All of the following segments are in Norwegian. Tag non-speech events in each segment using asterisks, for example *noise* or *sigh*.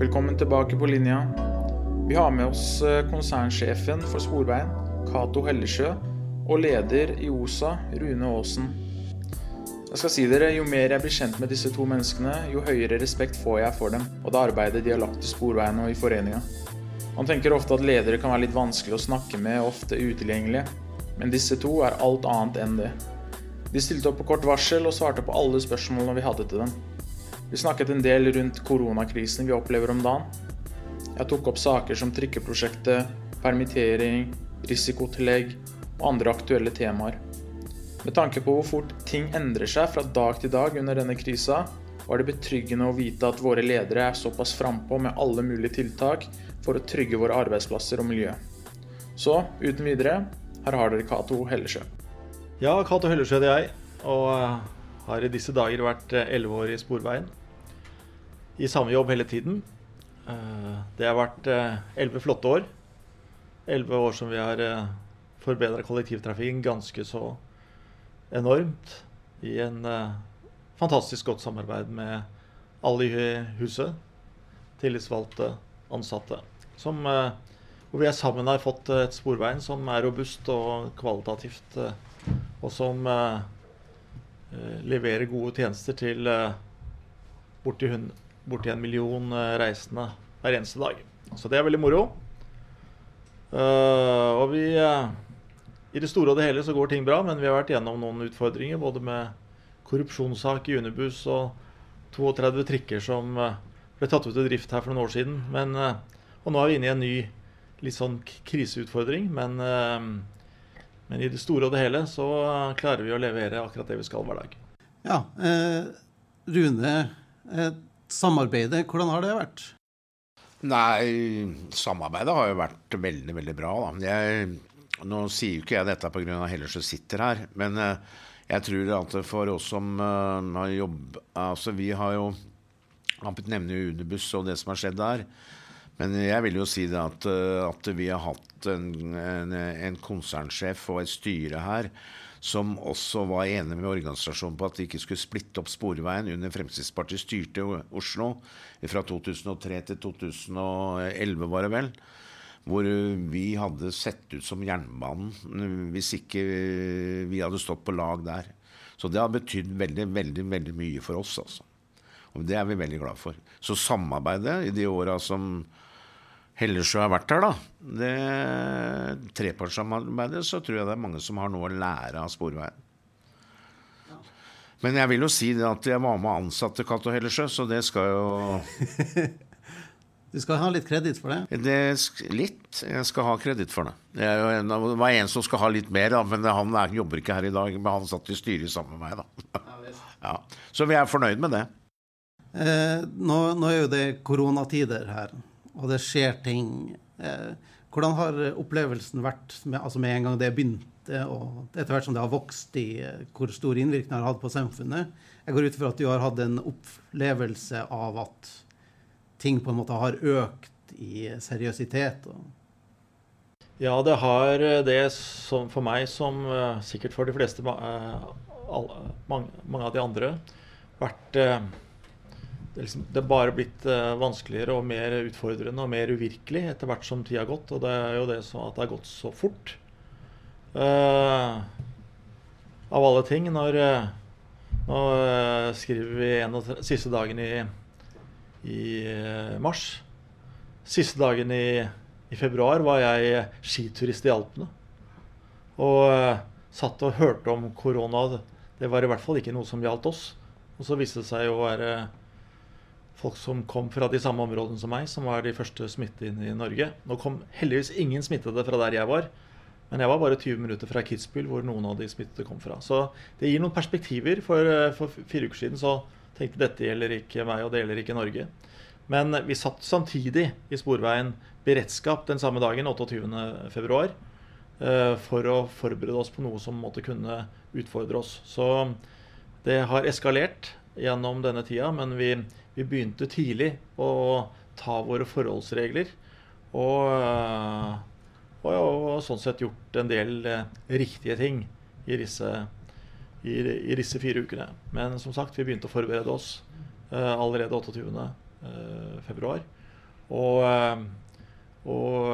Velkommen tilbake på linja. Vi har med oss eh, konsernsjefen for Sporveien, Cato Hellesjø, og leder i OSA, Rune Aasen. Jeg skal si dere, Jo mer jeg blir kjent med disse to menneskene, jo høyere respekt får jeg for dem og det arbeidet de har lagt i Sporveien og i foreninga. Man tenker ofte at ledere kan være litt vanskelig å snakke med ofte utilgjengelige, men disse to er alt annet enn det. De stilte opp på kort varsel og svarte på alle spørsmålene vi hadde til dem. Vi snakket en del rundt koronakrisen vi opplever om dagen. Jeg tok opp saker som trikkeprosjektet, permittering, risikotillegg og andre aktuelle temaer. Med tanke på hvor fort ting endrer seg fra dag til dag under denne krisa, var det betryggende å vite at våre ledere er såpass frampå med alle mulige tiltak for å trygge våre arbeidsplasser og miljø. Så uten videre, her har dere Cato Hellesjø. Ja, Cato Hellesjø heter jeg, og eh, har i disse dager vært eh, elleve år i Sporveien. I samme jobb hele tiden. Eh, det har vært elleve flotte år. Elleve år som vi har forbedra kollektivtrafikken ganske så enormt. I en fantastisk godt samarbeid med alle i huset. Tillitsvalgte, ansatte. Som, eh, hvor vi sammen har fått et Sporveien som er robust og kvalitativt. Eh, og som eh, leverer gode tjenester til borti, borti en million reisende hver eneste dag. Så det er veldig moro. og vi I det store og det hele så går ting bra, men vi har vært gjennom noen utfordringer. Både med korrupsjonssak i Unibuss og 32 trikker som uh, ble tatt ut i drift her for noen år siden. Men, eh, og nå er vi inne i en ny litt sånn kriseutfordring. Men, eh, men, i det store og det hele så klarer vi å levere akkurat det vi skal hver dag. Ja, eh, Rune, eh, samarbeidet, hvordan har det vært? Nei, samarbeidet har jo vært veldig, veldig bra. Jeg, nå sier jo ikke jeg dette pga. Hellersjø sitter her, men eh, jeg tror at for oss som uh, har jobb Altså, vi har jo Han nevner jo Unibuss og det som har skjedd der. Men jeg vil jo si det at, uh, at vi har hatt en, en, en, konsernsjef og et styre her som også var enig med organisasjonen på at de ikke skulle splitte opp Sporveien under Fremskrittspartiet styrte Oslo fra 2003 til 2011, var det vel hvor vi hadde sett ut som jernbanen hvis ikke vi hadde stått på lag der. Så det har betydd veldig, veldig, veldig mye for oss, altså. Og det er vi veldig glad for. Så samarbeidet i de åra som Hellersjø har vært her, da, det trepartssamarbeidet, så tror jeg det er mange som har noe å lære av Sporveien. Men jeg vil jo si det at jeg var med ansatte Cato Hellersjø, så det skal jo *laughs* Du skal ha litt kreditt for det? det litt. Jeg skal ha kreditt for det. Det, en, det, var en som skal ha litt mer, da, men han er, jobber ikke her i dag. Men han satt i styret sammen med meg, da. Ja, *laughs* Så vi er fornøyd med det. Eh, nå, nå, er jo det koronatider her, og det skjer ting. Eh, hvordan har opplevelsen vært med, altså med en gang det begynte, og etter hvert som det har vokst i eh, hvor stor innvirkning det har hatt på samfunnet? Jeg går ut fra at du har hatt en opplevelse av at ting på en måte har økt i seriøsitet? Ja, det har det som, for meg, som sikkert for de fleste, mange, av de andre, vært det, liksom, det er bare blitt vanskeligere og mer utfordrende og mer uvirkelig etter hvert som tida har gått. Og det er jo det som at det har gått så fort. av alle ting, når Nå skriver vi en de siste dagen i i uh, mars. Siste dagen i, i, februar var jeg skiturist i Alpene. Og uh, satt og hørte om korona. Det var i hvert fall ikke noe som gjaldt oss. Og så viste det seg å være folk som kom fra de samme områdene som meg, som var de første smittede i Norge. Nå kom heldigvis ingen smittede fra der jeg var. Men jeg var bare 20 minutter fra Kitzbühel, hvor noen av de smittede kom fra. Så det gir noen perspektiver. For, eh, for fire uker siden så tenkte dette gjelder ikke meg, og det gjelder ikke Norge. Men vi satt samtidig i Sporveien beredskap den samme dagen, 28.2, eh, for å forberede oss på noe som måtte kunne utfordre oss. Så det har eskalert gjennom denne tida, men vi, vi begynte tidlig å ta våre forholdsregler. Og, og, og, sånn sett gjort en del eh, riktige ting i disse i, i, disse fire ukene. Men som sagt, vi begynte å forberede oss uh, allerede 28. Uh, februar. Og, og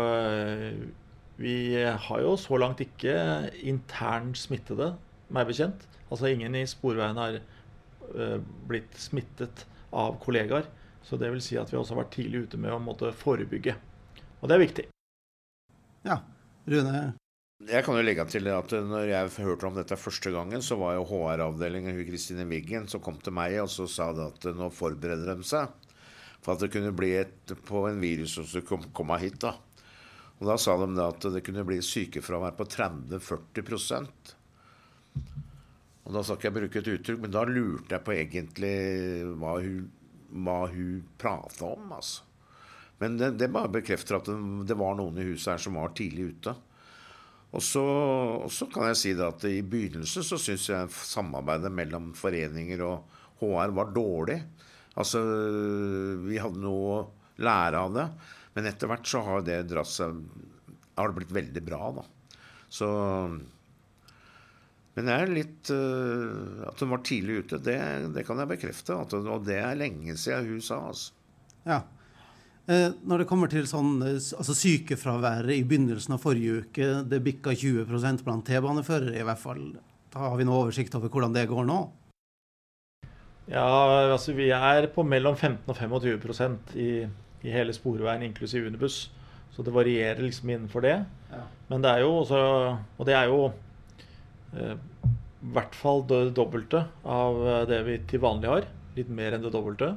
vi har jo så langt ikke intern smittede, meg bekjent. Altså ingen i Sporveien har blitt smittet av kollegaer. Så det vil si at vi også har vært tidlig ute med å måtte forebygge. Og det er viktig. Ja. Rune? Jeg kan jo legge til at når jeg hørte om dette første gangen, så var jo HR-avdelingen Kristine Wiggen som kom til meg og så sa det at nå forbereder de seg for at det kunne bli et, på en virus som skulle komme hit. da. Og Da sa de at det kunne bli sykefravær på 30-40 Og Da skal jeg bruke et uttrykk, men da lurte jeg på egentlig hva hun, hva hun prata om. altså. Men det, det, bare bekrefter at det, det, var noen i huset her som var tidlig ute. Og så, og så kan jeg si det at i begynnelsen så syns jeg samarbeidet mellom foreninger og HR var dårlig. Altså, vi hadde noe å lære av det. Men etter hvert så har det dratt seg Har det blitt veldig bra, da. Så Men jeg er litt uh, At hun var tidlig ute, det, det kan jeg bekrefte. At, og det er lenge siden hun sa, altså. Ja. Eh, når det kommer til sånn, eh, altså sykefraværet i begynnelsen av forrige uke, det bikka 20 blant T-baneførere i hvert fall. Da har vi noe oversikt over hvordan det går nå? Ja, altså vi er på mellom 15 og 25% i, i hele Sporveien, inklusiv Unibus. Så det varierer liksom innenfor det. Ja. Men det er jo også Og det er jo i hvert fall det dobbelte av det vi til vanlig har. Litt mer enn det dobbelte.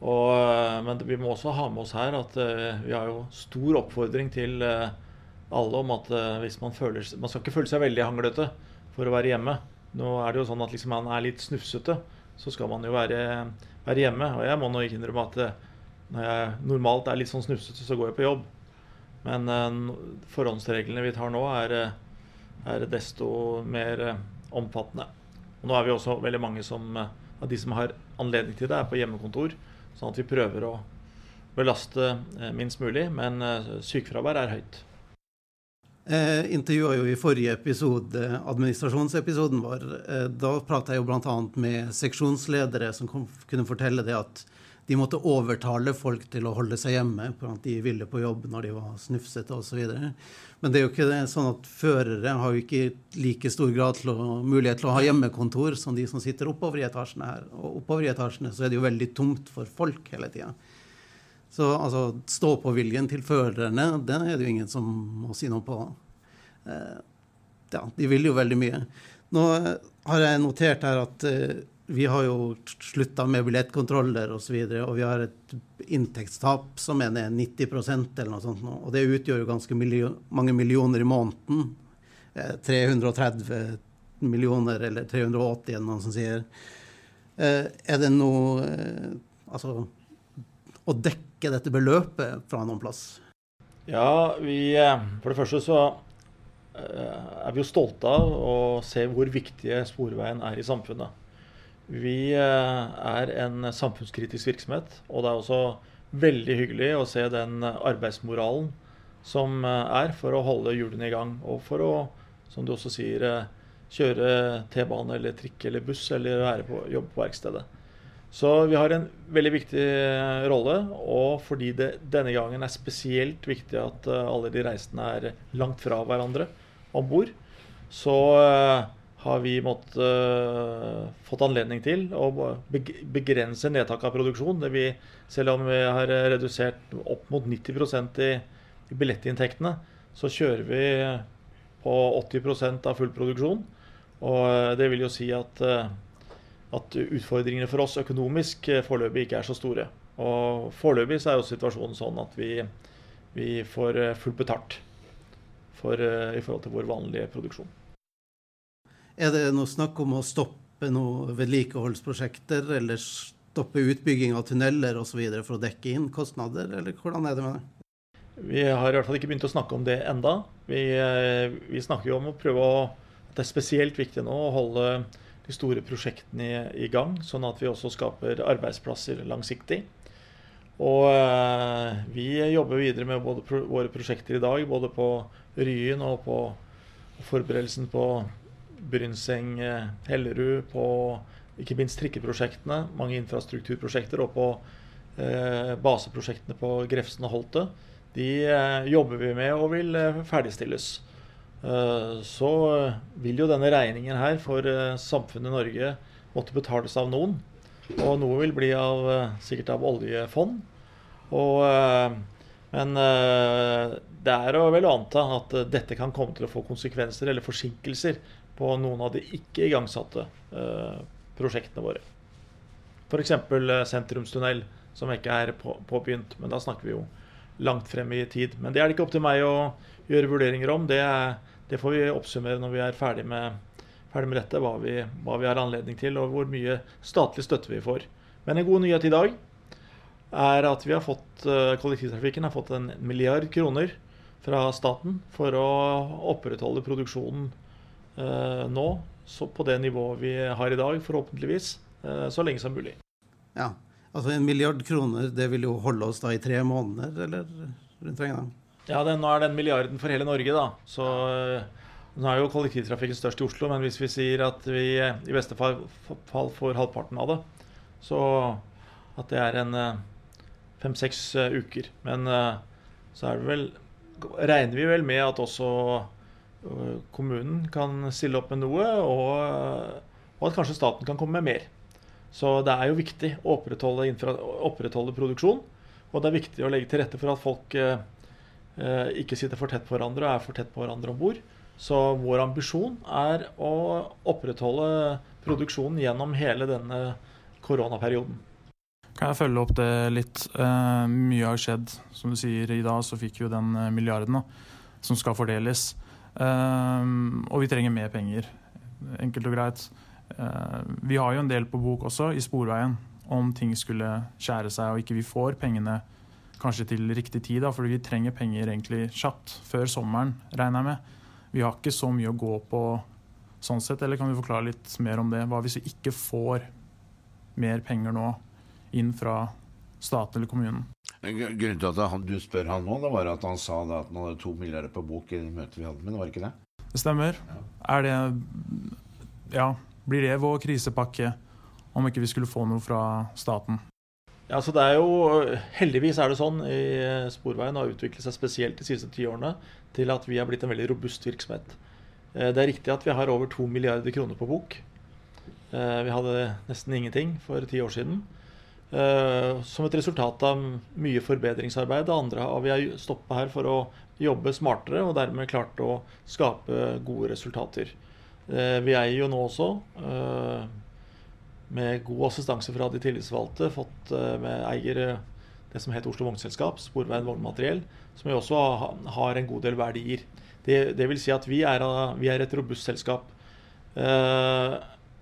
Og, eh, men vi må også ha med oss her at vi har jo stor oppfordring til alle om at hvis man føler Man skal ikke føle seg veldig hanglete for å være hjemme. Nå er det jo sånn at liksom man er litt snufsete, så skal man jo være, være hjemme. Og jeg må nå ikke innrømme at når jeg normalt er litt sånn snufsete, så går jeg på jobb. Men forhåndsreglene vi tar nå, er, er desto mer omfattende. Og nå er vi også veldig mange som, av de som har anledning til det, er på hjemmekontor. Sånn at vi prøver å belaste eh, minst mulig, men eh, sykefravær er høyt. Jeg intervjua jo i forrige episode, administrasjonsepisoden vår. Eh, da prata jeg jo bl.a. med seksjonsledere som kunne fortelle det at de måtte overtale folk til å holde seg hjemme for at de ville på jobb når de var snufsete osv. Men det er jo ikke sånn at førere har jo ikke like stor grad til å, mulighet til å ha hjemmekontor som de som sitter oppover i etasjene her. Og oppover i etasjene så er det jo veldig tomt for folk hele tida. Så altså, stå-på-viljen til førerne, den er det jo ingen som må si noe på. Eh, ja, de vil jo veldig mye. Nå har jeg notert her at eh, vi har jo slutta med billettkontroller osv., og, så videre, og vi har et inntektstap som er 90% eller noe sånt. Og det utgjør jo ganske million, mange millioner i måneden. 330 eh, millioner, eller 380, eller noen som sier. Eh, er det noe eh, Altså å dekke dette beløpet fra noen plass? Ja, vi For det første så er vi jo stolte av å se hvor viktige Sporveien er i samfunnet. Vi eh, er en samfunnskritisk virksomhet, og det er også veldig hyggelig å se den arbeidsmoralen som eh, er for å holde hjulene i gang, og for å, som du også sier, eh, kjøre T-bane eller trikk eller buss eller være på jobb på verkstedet. Så vi har en veldig viktig rolle, og fordi det denne gangen er spesielt viktig at alle de reisende er langt fra hverandre om bord, så har vi måttet, uh, fått anledning til å begrense nedtak av produksjon. Det vi, selv om vi har redusert opp mot 90 i, i billettinntektene, så kjører vi på 80% av full produksjon. Og eh, det vil jo si at, uh, at utfordringene for oss økonomisk foreløpig ikke er så store. Og foreløpig så er jo situasjonen sånn at vi, vi får fullt betalt for, i forhold til vår vanlige produksjon. Er det noe snakk om å stoppe noen vedlikeholdsprosjekter eller stoppe utbygging av tunneler osv. for å dekke inn kostnader, eller hvordan er det med det? Vi har i hvert fall ikke begynt å snakke om det enda. Vi, eh, vi snakker jo om å prøve å at det er spesielt viktig nå å holde de store prosjektene i, i gang, sånn at vi også skaper arbeidsplasser langsiktig. Og eh, vi jobber videre med både pro våre prosjekter i dag, både på Ryen og på forberedelsen på Brynseng, Hellerud, på ikke minst trikkeprosjektene, mange infrastrukturprosjekter, og på eh, baseprosjektene på Grefsen og Holte, de eh, jobber vi med og vil eh, ferdigstilles. Eh, så vil jo denne regningen her for eh, samfunnet Norge måtte betales av noen. Og noe vil bli av, eh, sikkert av oljefond. Og, eh, men eh, det er å vel anta at eh, dette kan komme til å få konsekvenser eller forsinkelser på noen av de ikke igangsatte eh, prosjektene våre. F.eks. Eh, sentrumstunnel, som ikke er på, påbegynt. Men da snakker vi jo langt frem i tid. Men det er det ikke opp til meg å gjøre vurderinger om. Det, det får vi oppsummere når vi er ferdig med, ferdig med dette, hva vi, hva vi har anledning til, og hvor mye statlig støtte vi får. Men en god nyhet i dag er at vi har fått, eh, kollektivtrafikken har fått en milliard kroner fra staten for å opprettholde produksjonen nå så på det nivået vi har i dag, forhåpentligvis, eh, så lenge som mulig. Ja. Altså en milliard kroner, det vil jo holde oss da i tre måneder, eller rundt regna? Ja, det, nå er den milliarden for hele Norge, da. Så eh, nå er jo kollektivtrafikken størst i Oslo, men hvis vi sier at vi eh, i beste fall, får halvparten av det, så at det er en eh, fem-seks eh, uker. Men eh, så er det vel regner vi vel med at også kommunen kan stille opp med noe, og, øh, og at kanskje staten kan komme med mer. Så det er jo viktig å opprettholde, opprettholde produksjon. Og det er viktig å legge til rette for at folk eh, ikke sitter for tett på hverandre og er for tett på hverandre om bord. Så vår ambisjon er å opprettholde produksjonen gjennom hele denne koronaperioden. Kan jeg følge opp det litt? Eh, mye har skjedd. Som du sier, i dag så fikk jo den eh, milliarden da, som skal fordeles. Eh, og vi trenger mer penger. Enkelt og greit. Eh, vi har jo en del på bok også, i Sporveien, om ting skulle skjære seg og ikke vi får pengene kanskje til riktig tid. da, fordi vi trenger penger egentlig kjapt, før sommeren, regner jeg med. Vi har ikke så mye å gå på sånn sett, eller kan du forklare litt mer om det? Hva hvis vi ikke får mer penger nå? inn fra staten eller kommunen. Grunnen til at han, du spør han nå, det var at han sa at han hadde to milliarder på bok i møtet vi hadde med var det ikke det? Det stemmer. Ja. Er det Ja, blir det vår krisepakke om ikke vi skulle få noe fra staten? Ja, så det er jo, Heldigvis er det sånn i Sporveien har utviklet seg spesielt de siste ti årene til at vi har blitt en veldig robust virksomhet. Det er riktig at vi har over to milliarder kroner på bok. Vi hadde nesten ingenting for ti år siden. Uh, som et resultat av mye forbedringsarbeid. Det andre har vi stoppa her for å jobbe smartere og dermed klart å skape gode resultater. Uh, vi eier jo nå også, uh, med god assistanse fra de tillitsvalgte, fått med eier det som heter Oslo Vognselskap, Sporveien Vognmateriell, som jo også har en god del verdier. Det, det vil si at vi er, vi er et robust selskap.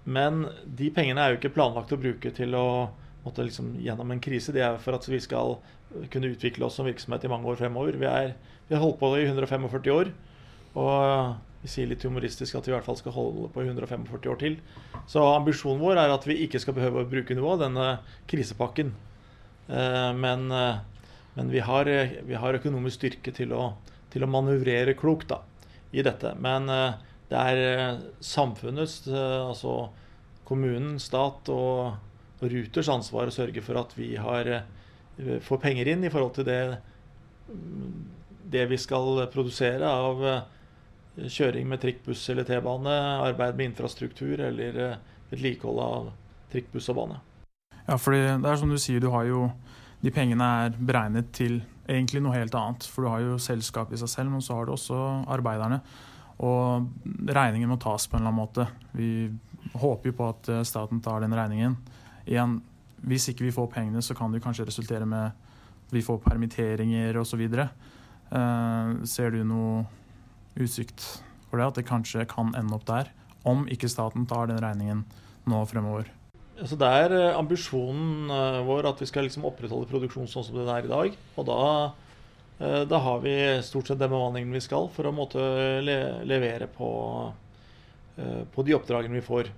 men de pengene er jo ikke planlagt å bruke til å måtte liksom gjennom en krise. Det er for at vi skal kunne utvikle oss som virksomhet i mange år fremover. Vi, er, vi har holdt på i 145 år. Og vi sier litt humoristisk at vi i hvert fall skal holde på i 145 år til. Så ambisjonen vår er at vi ikke skal behøve å bruke noe av denne krisepakken. Eh, men, eh, men vi, har, vi, har, økonomisk styrke til å, til å manøvrere klokt da, i dette. Men eh, det er samfunnets, altså kommunen, stat og Ruters ansvar å sørge for at vi har, eh, får penger inn i forhold til det, det vi skal produsere av eh, kjøring med trikk, buss eller T-bane, arbeid med infrastruktur eller eh, vedlikehold av trikk, buss og bane. Ja, fordi det er som du sier, du har jo de pengene er beregnet til egentlig noe helt annet. For du har jo selskapet i seg selv, men så har du også arbeiderne. Og regningen må tas på en eller annen måte. Vi håper jo på at staten tar den regningen igjen, hvis ikke vi får pengene, så kan det kanskje resultere med at vi får permitteringer osv. Uh, ser du noe utsikt for det, at det kanskje kan ende opp der? Om ikke staten tar den regningen nå fremover. Så det er eh, ambisjonen eh, vår at vi skal liksom opprettholde produksjonen sånn som den er i dag. Og da, eh, da, har vi stort sett den bemanningen vi skal for å måtte le levere på, på de oppdragene vi får.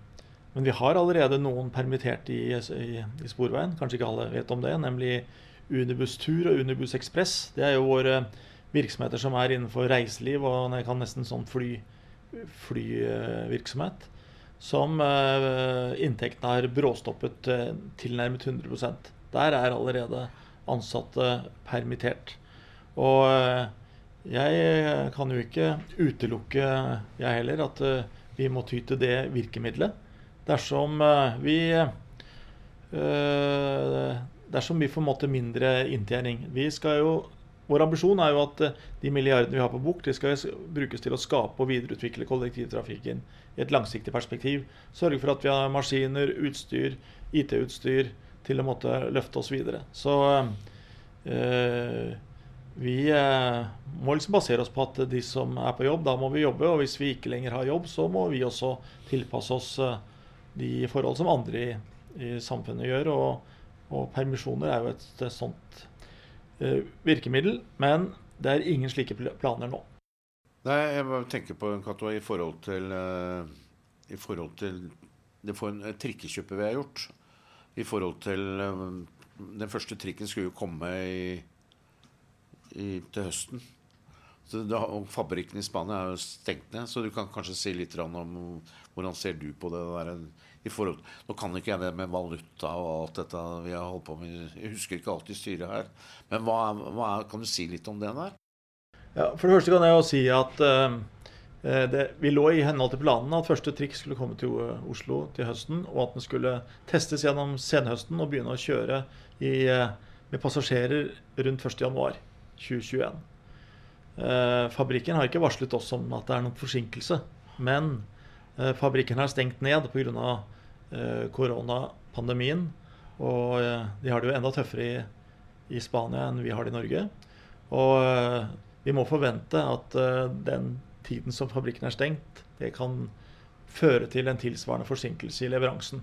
Men vi har allerede noen permittert i, i, i, Sporveien. Kanskje ikke alle vet om det. Nemlig Unibuss Tur og Unibuss Ekspress. Det er jo våre virksomheter som er innenfor reiseliv og jeg kan nesten sånn fly, flyvirksomhet. Som uh, inntektene har bråstoppet uh, tilnærmet 100 Der er allerede ansatte permittert. Og uh, jeg kan jo ikke utelukke, jeg heller, at eh, vi må ty til det virkemidlet. Dersom eh, vi Dersom vi får måte mindre inntjening. Vi skal jo vår ambisjon er jo at de milliardene vi har på bok, de skal brukes til å skape og videreutvikle kollektivtrafikken i et langsiktig perspektiv. Sørge for at vi har maskiner, utstyr, IT-utstyr til å måtte løfte oss videre. Så øh, vi øh, må liksom basere oss på at de som er på jobb, da må vi jobbe. Og hvis vi ikke lenger har jobb, så må vi også tilpasse oss eh, de forhold som andre i, i samfunnet gjør. Og, og, permisjoner er jo et, et sånt uh, virkemiddel. Men det er ingen slike planer nå. Nei, jeg tenker på Kato, i forhold til, uh, i forhold til det for en trikkekjøpet vi har gjort. I forhold til uh, Den første trikken skulle jo komme i i, til høsten. Så da, fabrikken i Spania er jo stengt ned, så du kan kanskje si litt om hvordan ser du på det der i forhold Nå kan ikke jeg det med valuta og alt dette vi har holdt på med. Jeg husker ikke alltid styret her. Men hva, hva er, kan du si litt om det der? Ja, For det første kan jeg jo si at uh, det, vi lå i henhold til planene at første trikk skulle komme til uh, Oslo til høsten, og at den skulle testes gjennom senhøsten og begynne å kjøre i, uh, med passasjerer rundt 1.1. 2021. Eh, fabrikken har ikke varslet oss om at det er noen forsinkelse. Men eh, fabrikken er stengt ned pga. Eh, koronapandemien. Og eh, de har det jo enda tøffere i, i, Spania enn vi har det i Norge. Og eh, vi må forvente at eh, den tiden som fabrikken er stengt, det kan føre til en tilsvarende forsinkelse i leveransen.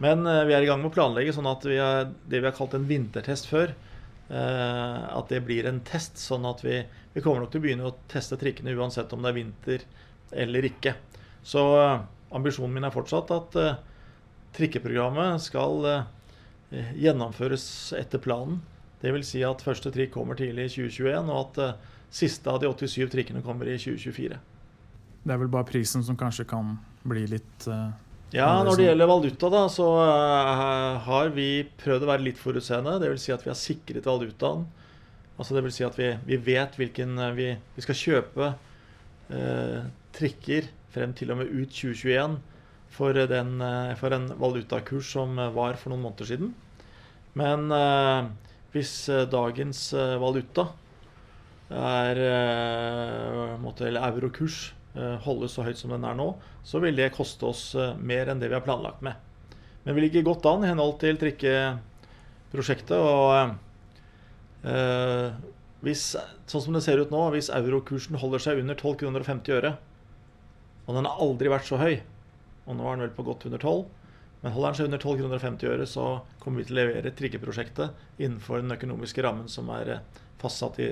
Men eh, vi er i gang med å planlegge sånn at vi er, det vi har kalt en vintertest før, Eh, at det blir en test. Sånn at vi, vi, kommer nok til å begynne å teste trikkene uansett om det er vinter eller ikke. Så eh, ambisjonen min er fortsatt at uh, trikkeprogrammet skal uh, gjennomføres etter planen. Dvs. Si at første trikk kommer tidlig i 2021, og at siste av de 87 trikkene kommer i 2024. Det er vel bare prisen som kanskje kan bli litt uh ja, når det gjelder valuta, da, så uh, har vi prøvd å være litt forutseende. Dvs. Si at vi har sikret valutaen. Altså Dvs. Si at vi, vi, vet hvilken vi, vi, skal kjøpe uh, trikker frem til og med ut 2021 for, den, for en valutakurs som var for noen måneder siden. Men hvis dagens valuta er eller eurokurs Eh, holdes så høyt som den er nå, så vil det koste oss eh, mer enn det vi har planlagt med. Men vi ligger godt an i henhold til trikkeprosjektet. Og eh, hvis, sånn som det ser ut nå, hvis eurokursen holder seg under 12 kroner og 50 øre, og den har aldri vært så høy, og nå er den vel på godt under 12, men holder den seg under 12 kroner og 50 øre, så kommer vi til å levere trikkeprosjektet innenfor den økonomiske rammen som er eh, fastsatt i,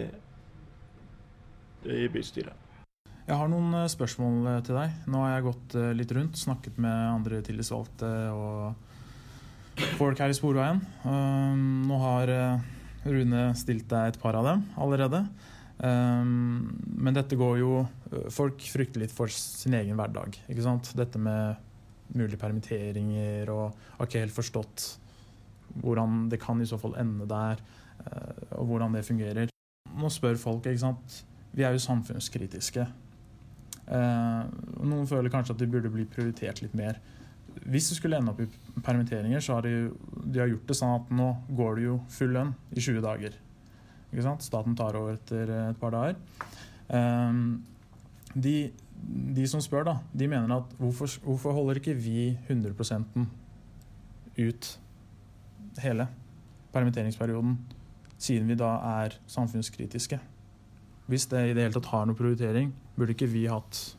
i bystyret. Jeg har noen eh, spørsmål eh, til deg. Nå har jeg gått litt rundt, snakket med andre tillitsvalgte og folk her i Sporveien. Um, nå har Rune stilt deg et par av dem allerede. Um, men dette går jo Folk frykter litt for sin egen hverdag. ikke sant? Dette med mulige permitteringer og har ikke helt forstått hvordan det kan i så fall ende der, og hvordan det fungerer. Nå spør folk, ikke sant. Vi er jo samfunnskritiske. Eh, noen føler kanskje at de burde bli prioritert litt mer. Hvis det skulle ende opp i permitteringer, så har de, de har gjort det sånn at nå går det jo full lønn i 20 dager. Staten tar over etter et par dager. Eh, de, de som spør, da, de mener at hvorfor, hvorfor holder ikke vi 100 ut hele permitteringsperioden, siden vi da er samfunnskritiske? Hvis det i det hele tatt har noe prioritering, burde ikke vi hatt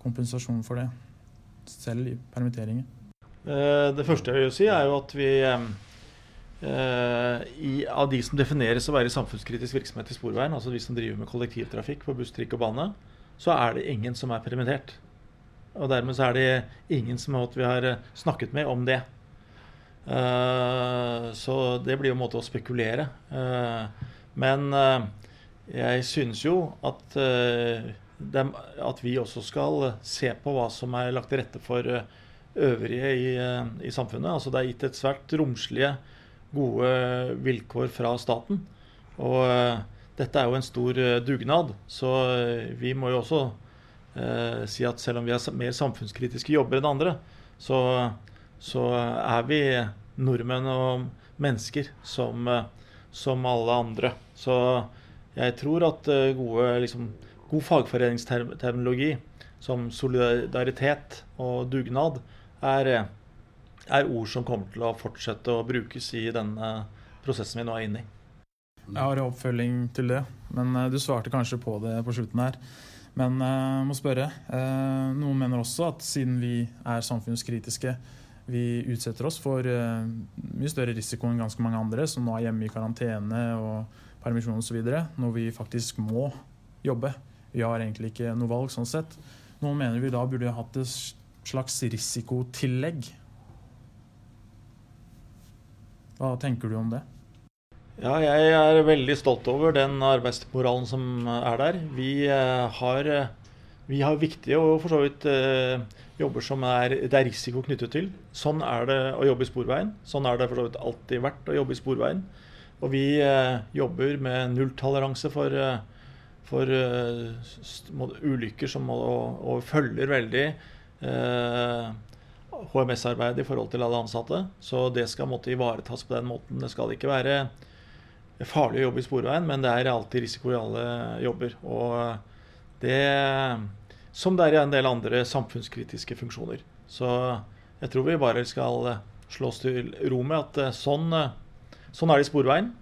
kompensasjon for det, selv i permitteringer? Eh, det første jeg vil si, er jo at vi eh, i, Av de som defineres å være samfunnskritisk virksomhet i Sporveien, altså de som driver med kollektivtrafikk på buss, trikk og bane, så er det ingen som er permittert. Og dermed så er det ingen som vi har eh, snakket med om det. Så det blir jo en måte å spekulere. Men jeg synes jo at, at, vi også skal se på hva som er lagt til rette for øvrige i, i, samfunnet. Altså Det er gitt et svært romslige gode vilkår fra staten. Og eh, dette er jo en stor eh, dugnad, så eh, vi må jo også eh, si at selv om vi har mer samfunnskritiske jobber enn andre, så, så er vi nordmenn og mennesker som, som alle andre. Så jeg tror at gode, liksom, god fagforeningsterminologi som solidaritet og dugnad er, er ord som kommer til å fortsette å brukes i denne prosessen vi nå er inne i. Jeg har en oppfølging til det, men uh, du svarte kanskje på det på slutten her. Men jeg må spørre. Uh, noen mener også at siden vi er samfunnskritiske, vi utsetter oss for mye større risiko enn ganske mange andre som nå er hjemme i karantene og permisjon osv., når vi faktisk må jobbe. Vi har egentlig ikke noe valg sånn sett. Noen mener vi da burde hatt et slags risikotillegg. Hva tenker du om det? Ja, jeg er veldig stolt over den arbeidsmoralen som er der. Vi eh, har, eh, vi har viktige og for så vidt eh, jobber som er, det er risiko knyttet til. Sånn er det å jobbe i Sporveien. Sånn er det for så vidt alltid vært å jobbe i Sporveien. Og vi jobber med nulltoleranse for, for ulykker som, og, og følger veldig HMS-arbeidet i forhold til alle ansatte. Så det skal måtte ivaretas på den måten. Det skal ikke være farlig å jobbe i Sporveien, men det er alltid risiko i alle jobber. Og det Som det er i en del andre samfunnskritiske funksjoner. Så jeg tror vi bare skal slå oss til ro med at eh, sånn, eh, sånn er det i Sporveien.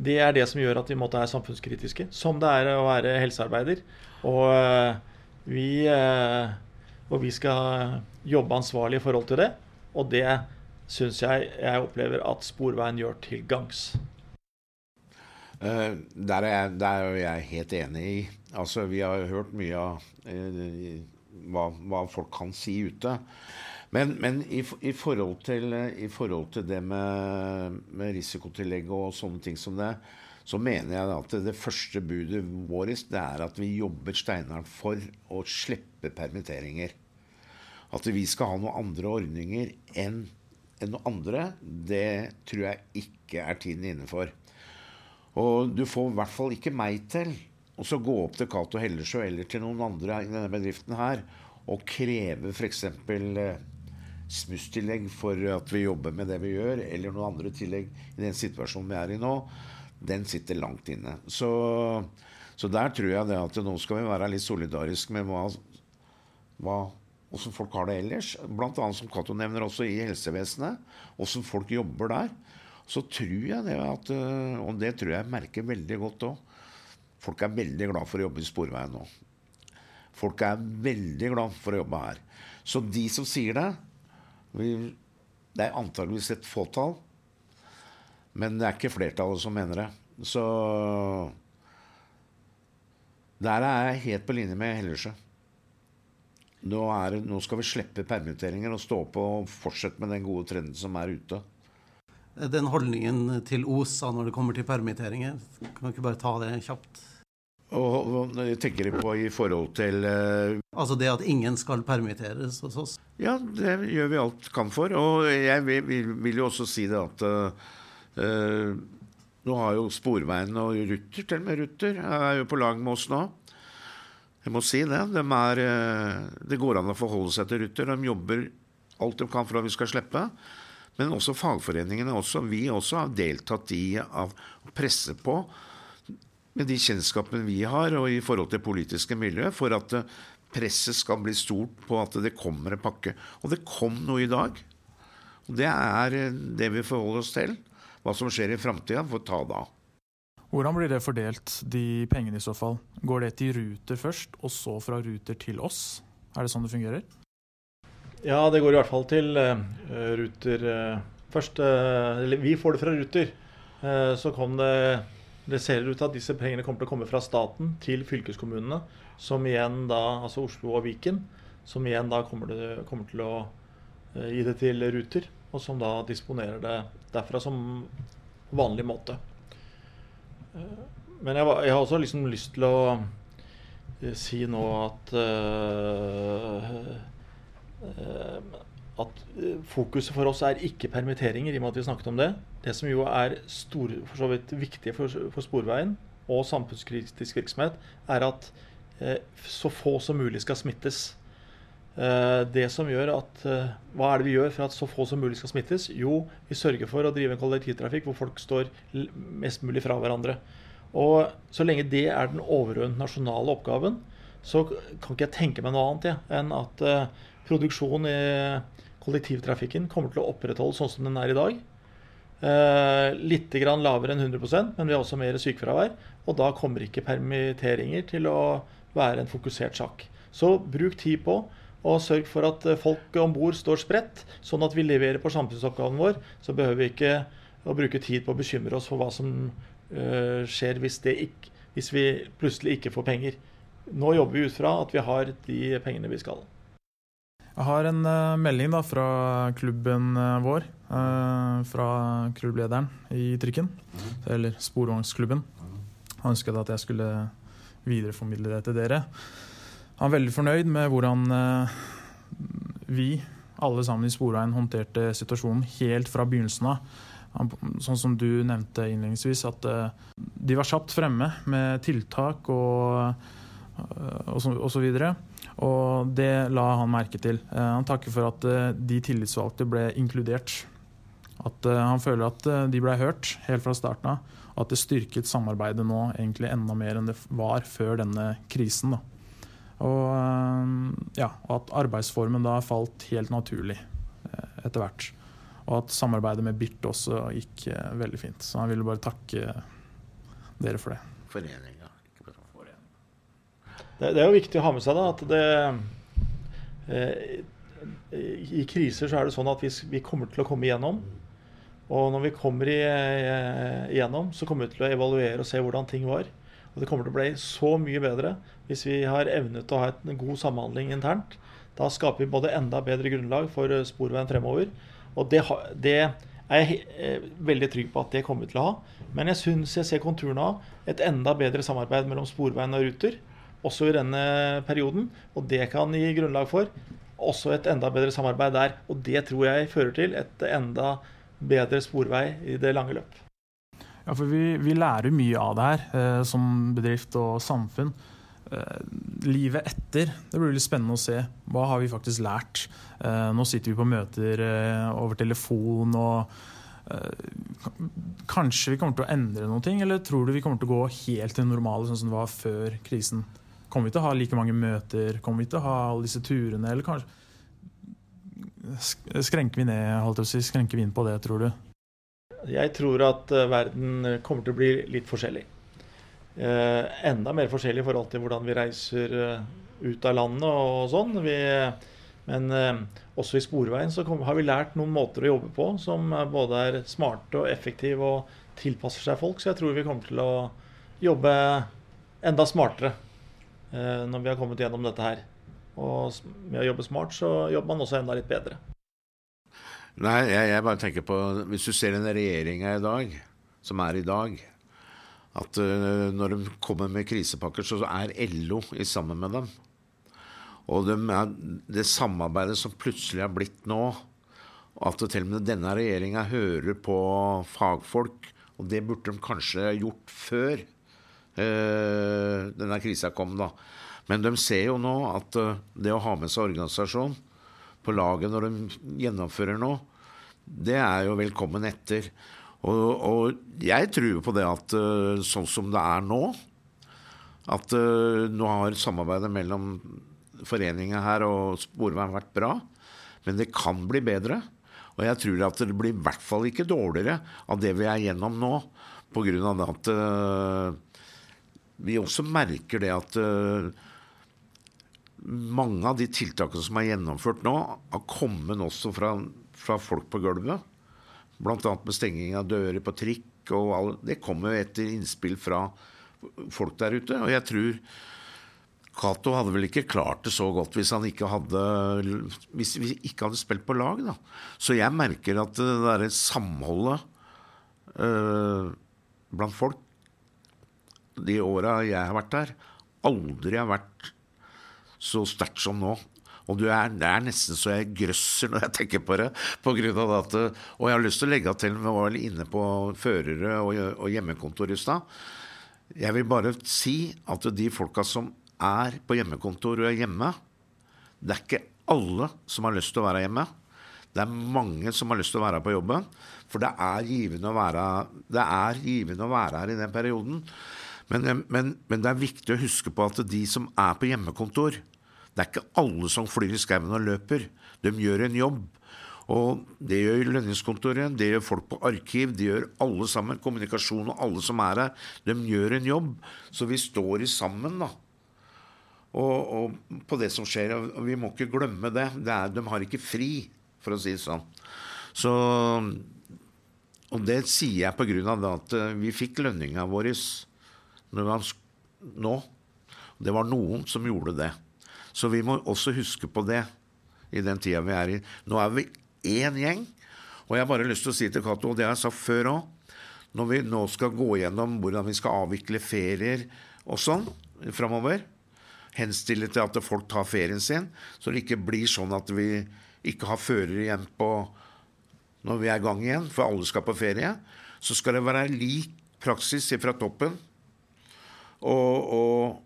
Det er det som gjør at vi måtte være samfunnskritiske. Som det er å være helsearbeider. Og eh, vi, og vi skal jobbe ansvarlig i forhold til det. Og det syns jeg jeg opplever at Sporveien gjør til gangs. Uh, der, er jeg, der er jeg helt enig i. Altså, Vi har hørt mye av uh, hva, hva, folk kan si ute. Men, men i, i, forhold til, i, forhold til, det med, med risikotillegg og sånne ting som det, så mener jeg at det første budet vårt det er at vi jobber steinhardt for å slippe permitteringer. At vi skal ha noen andre ordninger enn enn noen andre, det tror jeg ikke er tiden inne for. Og du får i hvert fall ikke meg til å gå opp til Cato Hellersø eller til noen andre i denne bedriften her og kreve f.eks. Eh, smusstillegg for at vi jobber med det vi gjør, eller noen andre tillegg i den situasjonen vi er i nå, den sitter langt inne. Så, så der tror jeg det at nå skal vi være litt solidariske med hva, hva hvordan folk har det ellers. Blant annet som Cato nevner også i helsevesenet. Hvordan folk jobber der så tror jeg det at eh, Og det tror jeg merker veldig godt òg. Folk er veldig glad for å jobbe i Sporveien nå. Folk er veldig glad for å jobbe her. Så de som sier det Det er antageligvis et fåtall. Men det er ikke flertallet som mener det. Så der er jeg helt på linje med Hellersø. Nå, nå, skal vi slippe permitteringer og stå på og fortsette med den gode trenden som er ute den holdningen til OSA når det kommer til permitteringer? Kan du ikke bare ta det kjapt? Og, og tenker på i forhold til uh, Altså det at ingen skal permitteres hos oss? Ja, det gjør vi alt kan for. Og jeg vil, vil, vil jo også si det at uh, nå har jo Sporveien og Ruter, til og med Ruter, er jo på lag med oss nå. Jeg må si det. De er, det går an å forholde seg til Ruter. De jobber alt de kan for at vi skal slippe. Men også fagforeningene. Også, vi også har deltatt i å presse på med de kjennskapene vi har, og i forhold til politiske miljø, for at eh, presset skal bli stort på at det kommer en pakke. Og det kom noe i dag. Og det er eh, det vi forholder oss til. Hva som skjer i framtida, får ta da. Hvordan blir det fordelt, de pengene i så fall? Går det til Ruter først, og så fra Ruter til oss? Er det sånn det fungerer? Ja, det går i hvert fall til uh, Ruter uh, først. Uh, vi får det fra Ruter. så kom det Det ser ut til at disse pengene kommer til å komme fra staten til fylkeskommunene, som igjen da, altså Oslo og Viken, som igjen da kommer, det, kommer til å gi det til Ruter, og som da disponerer det derfra som vanlig måte. Men jeg, jeg, har også liksom lyst til å si nå at uh, uh, at eh, fokuset for oss er ikke permitteringer, i og med at vi snakket om det. Det som jo er stor, for så vidt viktig for, for Sporveien og samfunnskritisk virksomhet, er at uh, så få som mulig skal smittes. Eh, det som gjør at, eh, Hva er det vi gjør for at så få som mulig skal smittes? Jo, vi sørger for å drive en kollektivtrafikk hvor folk står mest mulig fra hverandre. Og Så lenge det er den overordnede nasjonale oppgaven, så kan ikke jeg tenke meg noe annet ja, enn at produksjonen produksjon i kollektivtrafikken kommer til å opprettholde sånn som den er i dag. Eh, litt lavere enn 100% men vi har også mer sykefravær. Og da kommer ikke permitteringer til å være en fokusert sak. Så bruk tid på og sørg for at eh, folk om bord står spredt, sånn at vi leverer på samfunnsoppgaven vår. Så behøver vi ikke å bruke tid på å bekymre oss for hva som uh, skjer hvis, ikke, hvis vi plutselig ikke får penger. Nå jobber vi ut fra at vi har de pengene vi skal. Jeg har en uh, melding da fra klubben uh, vår. Uh, fra klubblederen i Trykken. Mm. Eller Sporvognsklubben. Han ønsket at jeg skulle videreformidle det til dere. Han er veldig fornøyd med hvordan vi, alle sammen i Sporveien, håndterte situasjonen helt fra begynnelsen av. Sånn som du nevnte innledningsvis, at de var kjapt fremme med tiltak og og så videre. Og det la han merke til. Eh, han takker for at eh, de tillitsvalgte ble inkludert. At eh, han føler at de ble hørt helt fra starten av. Og at det styrket samarbeidet nå egentlig enda mer enn det var før denne krisen. Da. Og, ja, og at arbeidsformen da falt helt naturlig etter hvert. Og at samarbeidet med Birt også gikk veldig fint. Så han ville bare takke dere for det. Foreninga. det, det, er jo viktig å ha med seg da, at det eh, I kriser så er det sånn at vi, vi, kommer til å komme igjennom. Og når vi kommer eh, igjennom, så kommer vi til å evaluere og se hvordan ting var. Og det kommer til å bli så mye bedre hvis vi har evnet å ha en god samhandling internt. Da skaper vi både enda bedre grunnlag for eh, sporveien fremover. Og det, det er jeg eh, veldig trygg på at det kommer vi til å ha. Men jeg syns jeg ser konturene av et enda bedre samarbeid mellom Sporveien og Ruter også i denne perioden. Og det kan gi grunnlag for også et enda bedre samarbeid der. Og det tror jeg fører til et enda bedre sporvei i det lange løp. Ja, for vi, vi lærer mye av det her eh, som bedrift og samfunn. Eh, livet etter, det blir litt spennende å se. Hva har vi faktisk lært? Eh, nå sitter vi på møter eh, over telefon og eh, Kanskje vi kommer til å endre noe, eller tror du vi kommer til å gå helt til det normale, sånn som det var før krisen? Kommer vi til å ha like mange møter? Kommer vi til å ha alle disse turene? Eller kanskje Skrenker vi ned holdt jeg å si, skrenker vi inn på det, tror du? Jeg tror at uh, verden kommer til å bli litt forskjellig. Uh, enda mer forskjellig i forhold til hvordan vi reiser uh, ut av landet og sånn. Vi, men også i Sporveien så har vi lært noen måter å jobbe på som både er smarte og effektive og tilpasser seg folk. Så jeg tror vi kommer til å jobbe enda smartere Eh, når vi har kommet gjennom dette her. Og med å jobbe smart, så jobber man også enda litt bedre. Nei, jeg, jeg bare tenker på Hvis du ser den regjeringa i dag, som er i dag At uh, når de kommer med krisepakker, så er LO i sammen med dem. Og de er, det samarbeidet som plutselig har blitt nå, at til og med denne regjeringa hører på fagfolk, og det burde de kanskje gjort før uh, denne krisa kom, da. Men de ser jo nå at uh, det å ha med seg organisasjon på laget når de gjennomfører noe, det er jo velkommen etter. Og, og jeg tror på det at eh, sånn som det er nå, at nå har samarbeidet mellom foreninga her og Sporveien vært bra, men det kan bli bedre. Og jeg tror at det blir i hvert fall ikke dårligere av det vi er gjennom nå, pga. at vi også merker det at mange av de tiltakene som er gjennomført nå, har kommet også fra, fra folk på gulvet. Bl.a. med stenging av dører på trikk. og all, Det kommer etter innspill fra folk der ute. Og jeg tror Cato hadde vel ikke klart det så godt hvis han ikke hadde hvis vi ikke hadde spilt på lag. da. Så jeg merker at det derre samholdet øh, blant folk de åra jeg har vært der, aldri har vært så sterkt som nå. Og er, det er nesten så jeg grøsser når jeg tenker på det. På grunn av at, og jeg har lyst til å legge til, vi var inne på førere og, og hjemmekontor i stad. Jeg vil bare si at de folka som er på hjemmekontor og er hjemme, det er ikke alle som har lyst til å være hjemme. Det er mange som har lyst til å være på jobben. For det er givende å være, det er givende å være her i den perioden. Men, men, men, det er viktig å huske på at de som er på hjemmekontor Det er ikke alle som flyr i skauen og løper. De gjør en jobb. Og det gjør lønningskontoret, det gjør folk på arkiv, det gjør alle sammen. Kommunikasjon og alle som er her. De gjør en jobb. Så vi står i sammen, da. Og, og på det som skjer. Og vi må ikke glemme det. det er, de har ikke fri, for å si det sånn. Så Og det sier jeg på grunn av at eh, vi fikk lønninga vår nå. Det var noen som gjorde det. Så vi må også huske på det i den tida vi er i. Nå er vi én gjeng. Og jeg har bare lyst til å si til Cato, og det har jeg sagt før òg, når vi nå skal gå gjennom hvordan vi skal avvikle ferier og sånn framover, henstille til at folk tar ferien sin, så det ikke blir sånn at vi ikke har førere igjen på når vi er i gang igjen, for alle skal på ferie, så skal det være lik praksis fra toppen og, og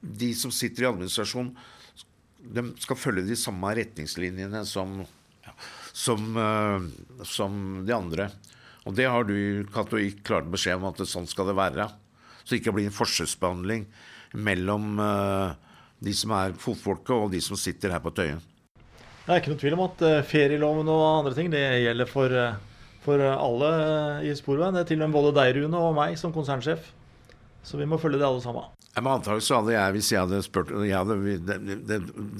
de som sitter i administrasjon, de skal følge de samme retningslinjene som, som, uh, som de andre. Og det har du, Cato, gitt klar beskjed om at sånn skal det være. Så det ikke blir en forskjellsbehandling mellom uh, de som er fotfolket, og de som sitter her på Tøyen. Det er ikke noe tvil om at uh, ferieloven og andre ting det gjelder for, for alle i Sporveien. Det er til og med både deg, Rune, og meg som konsernsjef. Så vi må følge det alle sammen. Ja, men antagelig så hadde jeg, hvis jeg hadde spurt jeg hadde, det, det,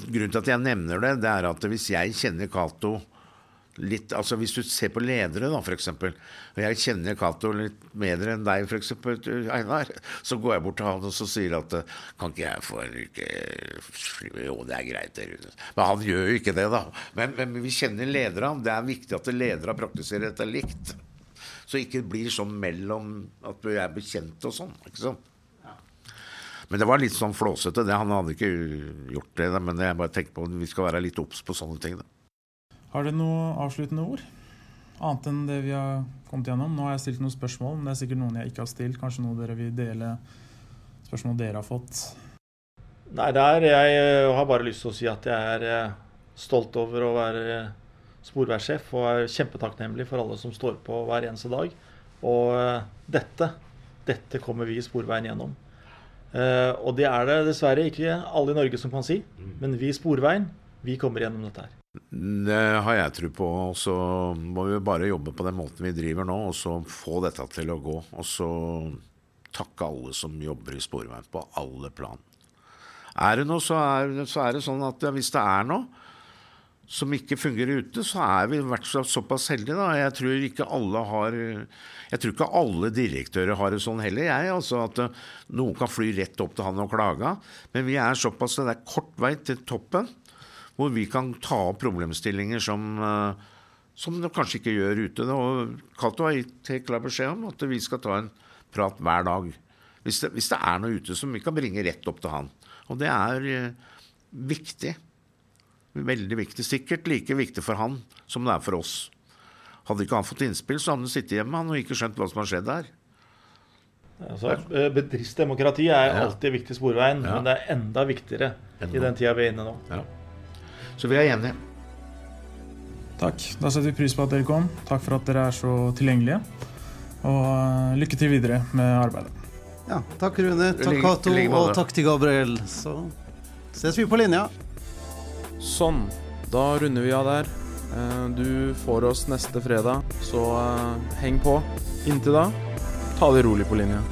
Grunnen til at jeg nevner det, det er at hvis jeg kjenner Cato litt altså Hvis du ser på ledere, da, f.eks., og jeg kjenner Cato litt bedre enn deg, f.eks., Einar, så går jeg bort til han og så sier at Kan ikke jeg få en uke Jo, det er greit, det. Men han gjør jo ikke det, da. Men, men vi kjenner ledere. Det er viktig at ledere praktiserer dette likt. Så ikke det blir sånn mellom at du er bekjent og sånn. ikke sant? Men det var litt sånn flåsete. det, Han hadde ikke gjort det. Men jeg bare tenker på at vi skal være litt obs på sånne ting. Da. Har dere noe avsluttende ord? Annet enn det vi har kommet gjennom. Nå har jeg stilt noen spørsmål, men det er sikkert noen jeg ikke har stilt. Kanskje noe dere vil dele spørsmål dere har fått? Nei, der jeg har bare lyst til å si at jeg er eh, stolt over å være sporveissjef og er kjempetakknemlig for alle som står på hver eneste dag. Og uh, dette, dette kommer vi i Sporveien gjennom. Uh, og det er det dessverre ikke alle i Norge som kan si, men vi i Sporveien, vi kommer gjennom dette her. Det har jeg tro på. Og så må vi bare jobbe på den måten vi driver nå, og så få dette til å gå. Og så takke alle som jobber i Sporveien på alle plan. Er det noe, så er, så er det sånn at hvis det er noe, som ikke fungerer ute, så er vi vært såpass heldige. da. Jeg tror ikke alle har jeg tror ikke alle direktører har det sånn heller, jeg. altså At uh, noen kan fly rett opp til han og klage. Men vi er såpass det er kort vei til toppen, hvor vi kan ta opp problemstillinger som, uh, som de kanskje ikke gjør ute. Og Cato har gitt helt klar beskjed om at vi skal ta en prat hver dag. Hvis det, hvis det er noe ute som vi kan bringe rett opp til han. Og det er uh, viktig. Veldig viktig. Sikkert like viktig for han som det er for oss. Hadde ikke han fått innspill, så hadde han sittet hjemme han og ikke skjønt hva som har skjedd der. Altså, eh, bedriftsdemokrati er ja. alltid viktig Sporveien, ja. men det er enda viktigere enda. i den tida vi er inne nå. Ja. Så vi er enige. Takk. Da setter vi pris på at dere kom. Takk for at dere er så tilgjengelige. Og eh, lykke til videre med arbeidet. Ja, takk Rune, takk Cato, og takk til Gabriel. Så ses vi på linja. Sånn. Da runder vi av der. Eh, du får oss neste fredag, så eh, heng på. Inntil da, ta det rolig på linja.